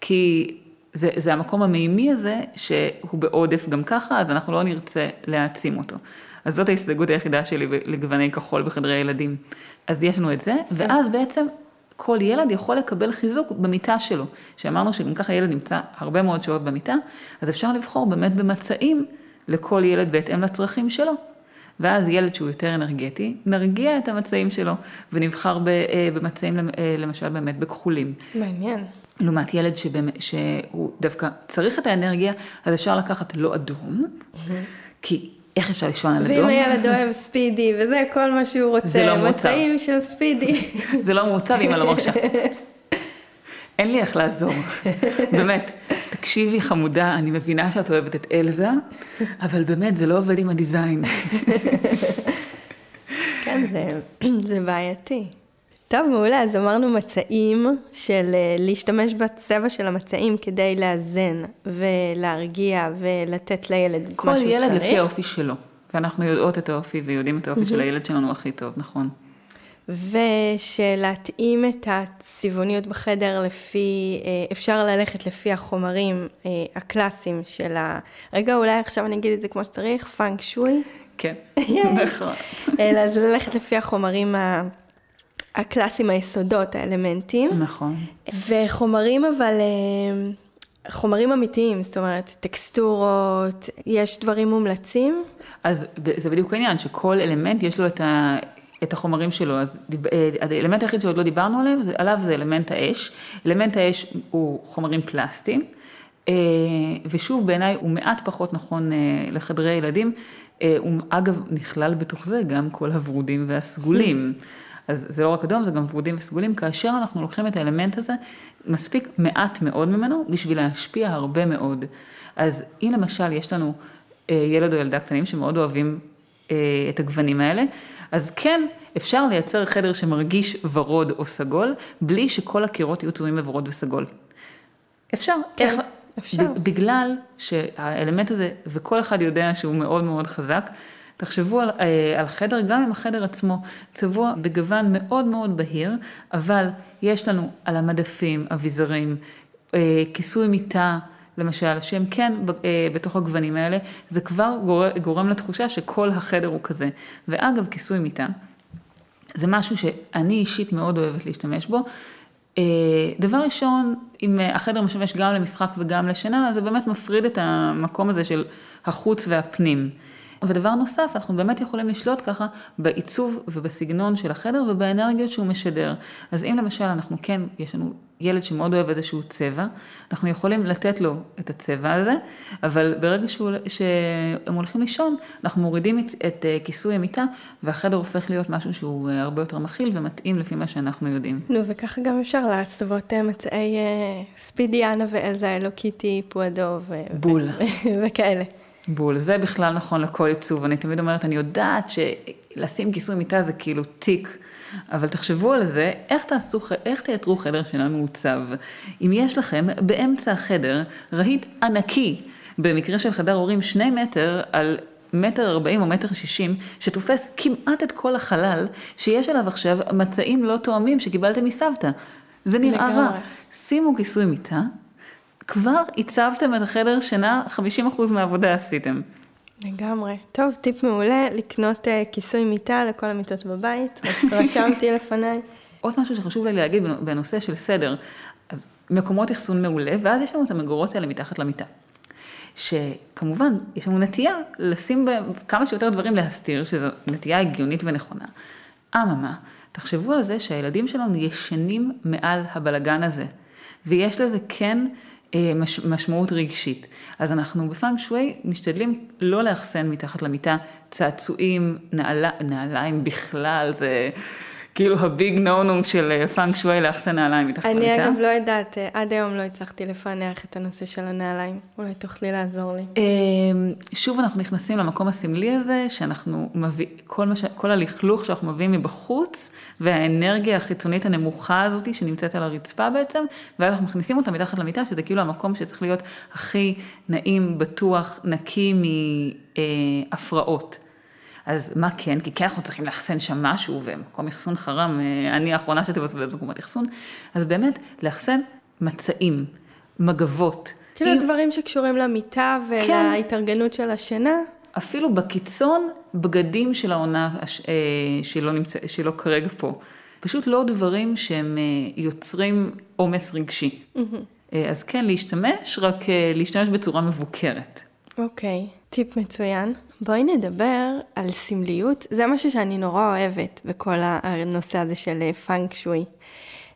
כי זה, זה המקום המימי הזה, שהוא בעודף גם ככה, אז אנחנו לא נרצה להעצים אותו. אז זאת ההסתייגות היחידה שלי לגווני כחול בחדרי ילדים. אז יש לנו את זה, ואז בעצם כל ילד יכול לקבל חיזוק במיטה שלו. שאמרנו שגם ככה ילד נמצא הרבה מאוד שעות במיטה, אז אפשר לבחור באמת במצעים לכל ילד בהתאם לצרכים שלו. ואז ילד שהוא יותר אנרגטי, נרגיע את המצעים שלו, ונבחר אה, במצעים אה, למשל באמת בכחולים. מעניין. לעומת ילד שבאמת, שהוא דווקא צריך את האנרגיה, אז אפשר לקחת לא אדום, כי איך אפשר לישון על אדום? ואם הילד אוהב ספידי, וזה כל מה שהוא רוצה, זה לא מצעים של ספידי. זה לא מוצב, אמא לא מרשה. אין לי איך לעזור, באמת. תקשיבי חמודה, אני מבינה שאת אוהבת את אלזה, אבל באמת זה לא עובד עם הדיזיין. כן, זה, זה בעייתי. טוב, מעולה, אז אמרנו מצעים של אה, להשתמש בצבע של המצעים כדי לאזן ולהרגיע ולתת לילד מה שהוא צריך. כל ילד לפי האופי שלו, ואנחנו יודעות את האופי ויודעים את האופי של הילד שלנו הכי טוב, נכון. ושלהתאים את הצבעוניות בחדר לפי, אה, אפשר ללכת לפי החומרים אה, הקלאסיים של ה... רגע, אולי עכשיו אני אגיד את זה כמו שצריך, פאנק שוי. כן, נכון. אז ללכת לפי החומרים ה... הקלאסיים, היסודות, האלמנטים. נכון. וחומרים אבל, אה, חומרים אמיתיים, זאת אומרת, טקסטורות, יש דברים מומלצים? אז זה בדיוק העניין, שכל אלמנט יש לו את, ה, את החומרים שלו. אז אה, האלמנט היחיד שעוד לא דיברנו עליו, עליו זה אלמנט האש. אלמנט האש הוא חומרים פלסטיים. אה, ושוב, בעיניי הוא מעט פחות נכון לחדרי ילדים. הוא אגב נכלל בתוך זה גם כל הוורודים והסגולים. אז זה לא רק אדום, זה גם ורודים וסגולים, כאשר אנחנו לוקחים את האלמנט הזה, מספיק מעט מאוד ממנו בשביל להשפיע הרבה מאוד. אז אם למשל יש לנו אה, ילד או ילדה קטנים שמאוד אוהבים אה, את הגוונים האלה, אז כן, אפשר לייצר חדר שמרגיש ורוד או סגול, בלי שכל הקירות יהיו צבועים בוורוד וסגול. אפשר. כן. איך, אפשר. בגלל שהאלמנט הזה, וכל אחד יודע שהוא מאוד מאוד חזק, תחשבו על, אה, על חדר, גם אם החדר עצמו צבוע בגוון מאוד מאוד בהיר, אבל יש לנו על המדפים, אביזרים, אה, כיסוי מיטה, למשל, שהם כן אה, בתוך הגוונים האלה, זה כבר גורם, לתחושה שכל החדר הוא כזה. ואגב, כיסוי מיטה, זה משהו שאני אישית מאוד אוהבת להשתמש בו. דבר ראשון, אם החדר משמש גם למשחק וגם לשינה, אז זה באמת מפריד את המקום הזה של החוץ והפנים. ודבר נוסף, אנחנו באמת יכולים לשלוט ככה בעיצוב ובסגנון של החדר ובאנרגיות שהוא משדר. אז אם למשל אנחנו כן, יש לנו ילד שמאוד אוהב איזשהו צבע, אנחנו יכולים לתת לו את הצבע הזה, אבל ברגע שהוא, שהם הולכים לישון, אנחנו מורידים את, את אה, כיסוי המיטה, והחדר הופך להיות משהו שהוא אה, הרבה יותר מכיל ומתאים לפי מה שאנחנו יודעים. נו, וככה גם אפשר לעצבות אה, מצעי ספידיאנה ואלזה אלוקיטי, פועדו ו... בול. וכאלה. בול, זה בכלל נכון לכל עיצוב. אני תמיד אומרת, אני יודעת שלשים כיסוי מיטה זה כאילו תיק. אבל תחשבו על זה, איך, תעשו, איך תייצרו חדר שינה מעוצב? אם יש לכם באמצע החדר רהיט ענקי, במקרה של חדר הורים שני מטר על מטר ארבעים או מטר שישים, שתופס כמעט את כל החלל, שיש עליו עכשיו מצעים לא תואמים שקיבלתם מסבתא. זה נראה רע. שימו כיסוי מיטה, כבר עיצבתם את החדר שינה, 50% מהעבודה עשיתם. לגמרי. טוב, טיפ מעולה, לקנות uh, כיסוי מיטה לכל המיטות בבית, רשמתי לפניי. עוד משהו שחשוב לי להגיד בנושא של סדר, אז מקומות אחסון מעולה, ואז יש לנו את המגורות האלה מתחת למיטה. שכמובן, יש לנו נטייה לשים בהם כמה שיותר דברים להסתיר, שזו נטייה הגיונית ונכונה. אממה, תחשבו על זה שהילדים שלנו ישנים מעל הבלגן הזה, ויש לזה כן מש, משמעות רגשית. אז אנחנו בפאנק שווי משתדלים לא לאחסן מתחת למיטה צעצועים, נעל, נעליים בכלל, זה כאילו הביג נונונג של פאנק אה, שווי לאחסן נעליים מתחת למיטה. אני אגב לא יודעת, אה, עד היום לא הצלחתי לפענח את הנושא של הנעליים. אולי תוכלי לעזור לי. שוב אנחנו נכנסים למקום הסמלי הזה, שאנחנו מביא, כל, ש... כל הלכלוך שאנחנו מביאים מבחוץ, והאנרגיה החיצונית הנמוכה הזאת שנמצאת על הרצפה בעצם, ואז אנחנו מכניסים אותה מתחת למיטה, שזה כאילו המקום שצריך להיות הכי נעים, בטוח, נקי מהפרעות. אז מה כן? כי כן אנחנו צריכים לאחסן שם משהו, ומקום אחסון חרם, אה, אני האחרונה שתבזבז במקומות אחסון. אז באמת, לאחסן מצעים, מגבות. כאילו אם... דברים שקשורים למיטה ולהתארגנות כן. של השינה. אפילו בקיצון, בגדים של העונה אה, שלא, נמצא, שלא כרגע פה. פשוט לא דברים שהם אה, יוצרים עומס רגשי. Mm-hmm. אז כן, להשתמש, רק להשתמש בצורה מבוקרת. אוקיי, okay. טיפ מצוין. בואי נדבר על סמליות, זה משהו שאני נורא אוהבת בכל הנושא הזה של פאנק שווי.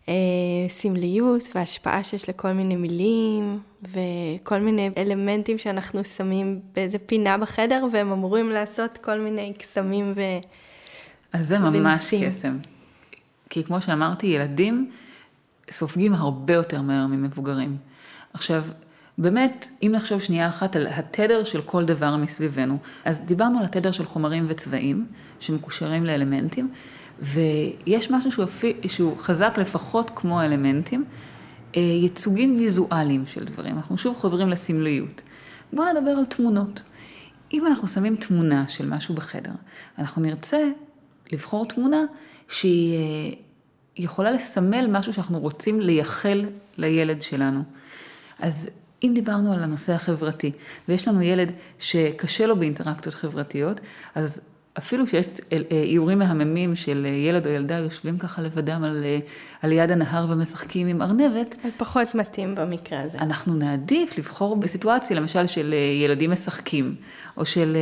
אה, סמליות והשפעה שיש לכל מיני מילים וכל מיני אלמנטים שאנחנו שמים באיזה פינה בחדר והם אמורים לעשות כל מיני קסמים ו... אז זה ממש קסם. כי כמו שאמרתי, ילדים סופגים הרבה יותר מהר ממבוגרים. עכשיו, באמת, אם נחשוב שנייה אחת על התדר של כל דבר מסביבנו, אז דיברנו על התדר של חומרים וצבעים, שמקושרים לאלמנטים, ויש משהו שהוא, שהוא חזק לפחות כמו האלמנטים, אה, ייצוגים ויזואליים של דברים. אנחנו שוב חוזרים לסמליות. בואו נדבר על תמונות. אם אנחנו שמים תמונה של משהו בחדר, אנחנו נרצה לבחור תמונה שהיא אה, יכולה לסמל משהו שאנחנו רוצים לייחל לילד שלנו. אז אם דיברנו על הנושא החברתי, ויש לנו ילד שקשה לו באינטראקציות חברתיות, אז אפילו שיש אה, איורים מהממים של ילד או ילדה יושבים ככה לבדם על, אה, על יד הנהר ומשחקים עם ארנבת. זה פחות מתאים במקרה הזה. אנחנו נעדיף לבחור בסיטואציה למשל של אה, ילדים משחקים, או של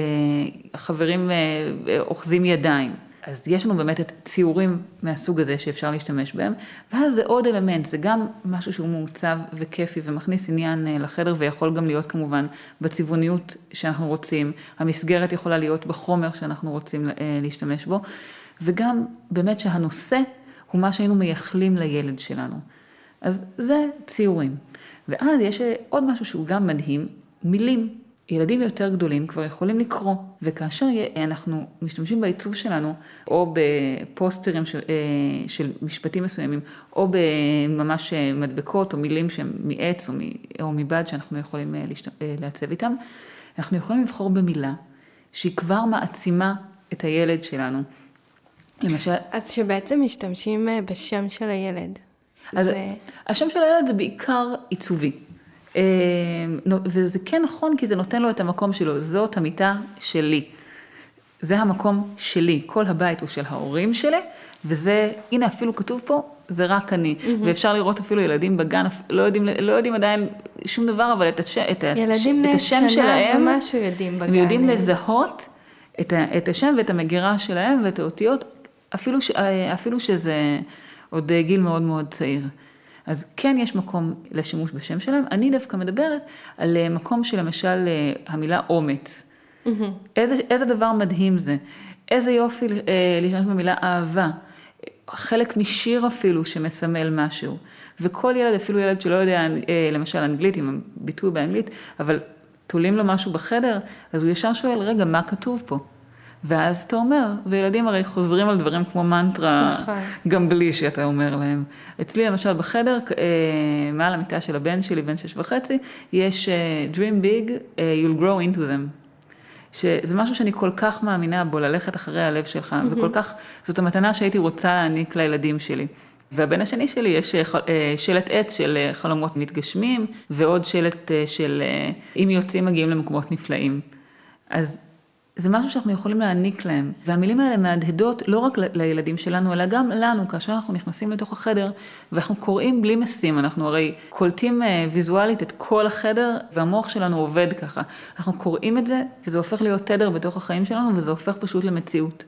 חברים אוחזים ידיים. אז יש לנו באמת את ציורים מהסוג הזה שאפשר להשתמש בהם, ואז זה עוד אלמנט, זה גם משהו שהוא מעוצב וכיפי ומכניס עניין אה, לחדר ויכול גם להיות כמובן בצבעוניות שאנחנו רוצים, המסגרת יכולה להיות בחומר שאנחנו רוצים אה, להשתמש בו, וגם באמת שהנושא הוא מה שהיינו מייחלים לילד שלנו. אז זה ציורים. ואז יש אה, עוד משהו שהוא גם מדהים, מילים. ילדים יותר גדולים כבר יכולים לקרוא, וכאשר אנחנו משתמשים בעיצוב שלנו, או בפוסטרים של, אה, של משפטים מסוימים, או בממש אה, מדבקות או מילים שהם מעץ או, או מבד שאנחנו יכולים אה, לעצב איתם, אנחנו יכולים לבחור במילה שהיא כבר מעצימה את הילד שלנו. למשל... אז שבעצם משתמשים בשם של הילד. אז זה... השם של הילד זה בעיקר עיצובי. אה, וזה כן נכון כי זה נותן לו את המקום שלו, זאת המיטה שלי. זה המקום שלי, כל הבית הוא של ההורים שלי, וזה, הנה אפילו כתוב פה, זה רק אני. Mm-hmm. ואפשר לראות אפילו ילדים בגן, לא יודעים, לא יודעים עדיין שום דבר, אבל את, הש, את, ילדים את השם שלהם, ילדים ומשהו יודעים בגן. הם יודעים לזהות את, ה, את השם ואת המגירה שלהם ואת האותיות, אפילו, ש, אפילו שזה עוד גיל מאוד מאוד צעיר. אז כן יש מקום לשימוש בשם שלהם. אני דווקא מדברת על אה, מקום שלמשל אה, המילה אומץ. Mm-hmm. איזה, איזה דבר מדהים זה. איזה יופי אה, להשתמש במילה אהבה. חלק משיר אפילו שמסמל משהו. וכל ילד, אפילו ילד שלא יודע למשל אנגלית, עם הביטוי באנגלית, אבל תולים לו משהו בחדר, אז הוא ישר שואל, רגע, מה כתוב פה? ואז אתה אומר, וילדים הרי חוזרים על דברים כמו מנטרה, נכון. גם בלי שאתה אומר להם. אצלי למשל בחדר, אה, מעל המיטה של הבן שלי, בן שש וחצי, יש uh, Dream big, uh, you'll grow into them. שזה משהו שאני כל כך מאמינה בו, ללכת אחרי הלב שלך, mm-hmm. וכל כך, זאת המתנה שהייתי רוצה להעניק לילדים שלי. והבן השני שלי יש שלט עץ של חלומות מתגשמים, ועוד שלט של אם יוצאים מגיעים למקומות נפלאים. אז זה משהו שאנחנו יכולים להעניק להם. והמילים האלה מהדהדות לא רק לילדים שלנו, אלא גם לנו, כאשר אנחנו נכנסים לתוך החדר, ואנחנו קוראים בלי משים, אנחנו הרי קולטים אה, ויזואלית את כל החדר, והמוח שלנו עובד ככה. אנחנו קוראים את זה, וזה הופך להיות תדר בתוך החיים שלנו, וזה הופך פשוט למציאות.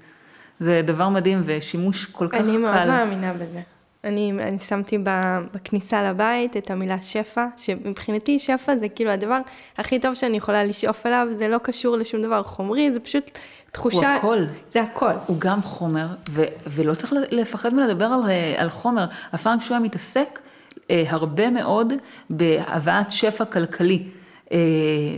זה דבר מדהים ושימוש כל כך אני קל. אני מאוד מאמינה בזה. אני, אני שמתי בכניסה לבית את המילה שפע, שמבחינתי שפע זה כאילו הדבר הכי טוב שאני יכולה לשאוף אליו, זה לא קשור לשום דבר חומרי, זה פשוט תחושה... הוא הכל. זה הכל. הוא גם חומר, ו, ולא צריך לפחד מלדבר על, על חומר. הפאנק שואה מתעסק אה, הרבה מאוד בהבאת שפע כלכלי. אה,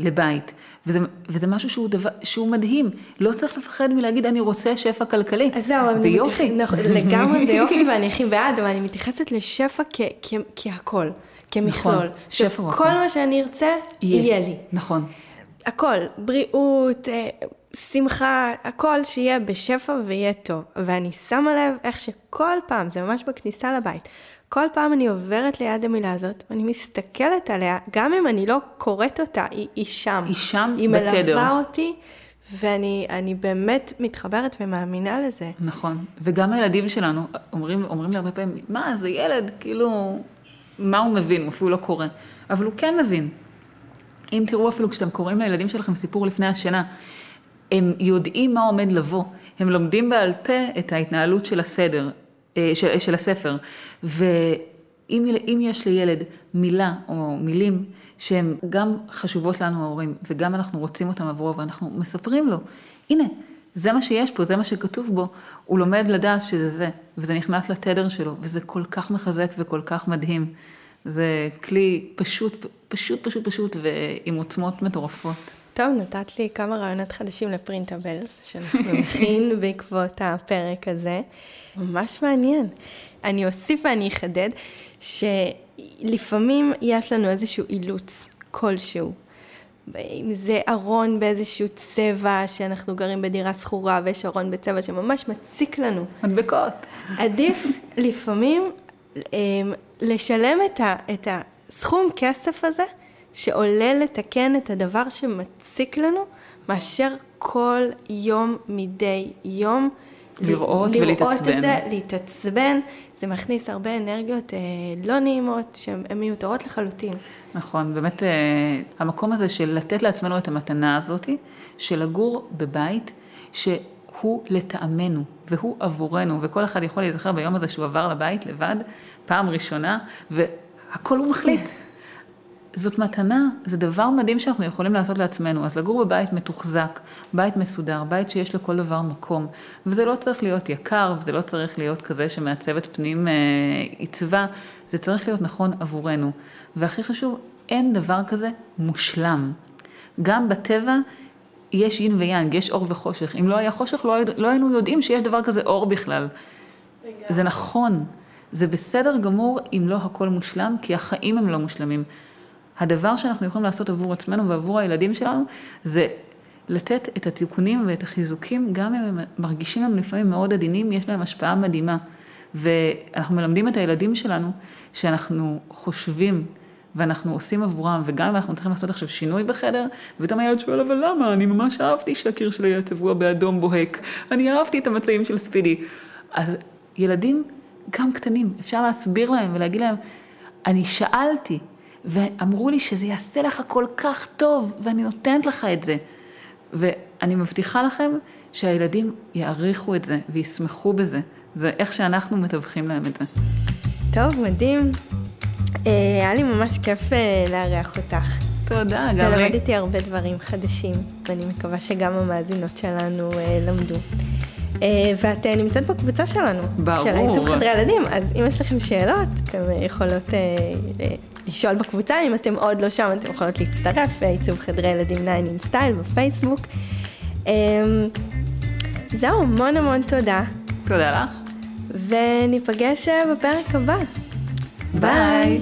לבית. וזה, וזה משהו שהוא, דבר, שהוא מדהים. לא צריך לפחד מלהגיד, אני רוצה שפע כלכלי. אז זהו, זה יופי. מתייח... נכון, לגמרי זה יופי, ואני הכי בעד, אבל אני מתייחסת לשפע כ, כ, כהכל, כמכלול. נכון, שפע הוא הכל. כל מה שאני ארצה, יהיה. יהיה לי. נכון. הכל, בריאות, אה, שמחה, הכל שיהיה בשפע ויהיה טוב. ואני שמה לב איך שכל פעם, זה ממש בכניסה לבית, כל פעם אני עוברת ליד המילה הזאת, ואני מסתכלת עליה, גם אם אני לא קוראת אותה, היא, היא שם. היא שם היא בתדר. היא מלווה אותי, ואני באמת מתחברת ומאמינה לזה. נכון, וגם הילדים שלנו אומרים, אומרים לי הרבה פעמים, מה, זה ילד, כאילו, מה הוא מבין, הוא אפילו לא קורא. אבל הוא כן מבין. אם תראו אפילו כשאתם קוראים לילדים שלכם סיפור לפני השינה, הם יודעים מה עומד לבוא, הם לומדים בעל פה את ההתנהלות של הסדר. אה, של, של הספר. ואם יש לילד מילה או מילים שהן גם חשובות לנו ההורים, וגם אנחנו רוצים אותם עבורו, ואנחנו מספרים לו, הנה, זה מה שיש פה, זה מה שכתוב בו, הוא לומד לדעת שזה זה, וזה נכנס לתדר שלו, וזה כל כך מחזק וכל כך מדהים. זה כלי פשוט, פשוט, פשוט, פשוט, ועם עוצמות מטורפות. טוב, נתת לי כמה רעיונות חדשים לפרינטבלס, שאנחנו נכין בעקבות הפרק הזה. ממש מעניין. אני אוסיף ואני אחדד, שלפעמים יש לנו איזשהו אילוץ כלשהו. אם זה ארון באיזשהו צבע, שאנחנו גרים בדירה שכורה ויש ארון בצבע שממש מציק לנו. מדבקות. עדיף לפעמים אמ, לשלם את, ה, את הסכום כסף הזה, שעולה לתקן את הדבר שמציק לנו, מאשר כל יום מדי יום. לראות ל- ולהתעצבן. לראות את זה, להתעצבן, זה מכניס הרבה אנרגיות אה, לא נעימות, שהן מיותרות לחלוטין. נכון, באמת אה, המקום הזה של לתת לעצמנו את המתנה הזאת, של לגור בבית, שהוא לטעמנו, והוא עבורנו, וכל אחד יכול להיזכר ביום הזה שהוא עבר לבית לבד, פעם ראשונה, והכל הוא מחליט. זאת מתנה, זה דבר מדהים שאנחנו יכולים לעשות לעצמנו. אז לגור בבית מתוחזק, בית מסודר, בית שיש לכל דבר מקום. וזה לא צריך להיות יקר, וזה לא צריך להיות כזה שמעצבת פנים אה, עיצבה, זה צריך להיות נכון עבורנו. והכי חשוב, אין דבר כזה מושלם. גם בטבע יש יין ויאנג, יש אור וחושך. אם לא היה חושך, לא, לא היינו יודעים שיש דבר כזה אור בכלל. זה נכון. זה בסדר גמור אם לא הכל מושלם, כי החיים הם לא מושלמים. הדבר שאנחנו יכולים לעשות עבור עצמנו ועבור הילדים שלנו, זה לתת את התיקונים ואת החיזוקים, גם אם הם מרגישים לנו לפעמים מאוד עדינים, יש להם השפעה מדהימה. ואנחנו מלמדים את הילדים שלנו שאנחנו חושבים ואנחנו עושים עבורם, וגם אם אנחנו צריכים לעשות עכשיו שינוי בחדר, ופתאום הילד שואל, אבל למה? אני ממש אהבתי שהקיר שלי יהיה צבוע באדום בוהק, אני אהבתי את המצעים של ספידי. אז ילדים, גם קטנים, אפשר להסביר להם ולהגיד להם, אני שאלתי, ואמרו לי שזה יעשה לך כל כך טוב, ואני נותנת לך את זה. ואני מבטיחה לכם שהילדים יעריכו את זה וישמחו בזה. זה איך שאנחנו מתווכים להם את זה. טוב, מדהים. אה, היה לי ממש כיף אה, לארח אותך. תודה, גם לי. ולמדתי הרבה דברים חדשים, ואני מקווה שגם המאזינות שלנו אה, למדו. אה, ואת אה, נמצאת בקבוצה שלנו. ברור. של עיצוב חדרי ילדים, אז אם יש לכם שאלות, אתן אה, יכולות אה, אה, לשאול בקבוצה, אם אתם עוד לא שם, אתן יכולות להצטרף, עיצוב חדרי ילדים 9 in style בפייסבוק. אה, זהו, המון המון תודה, תודה לך. וניפגש אה, בפרק הבא. ביי.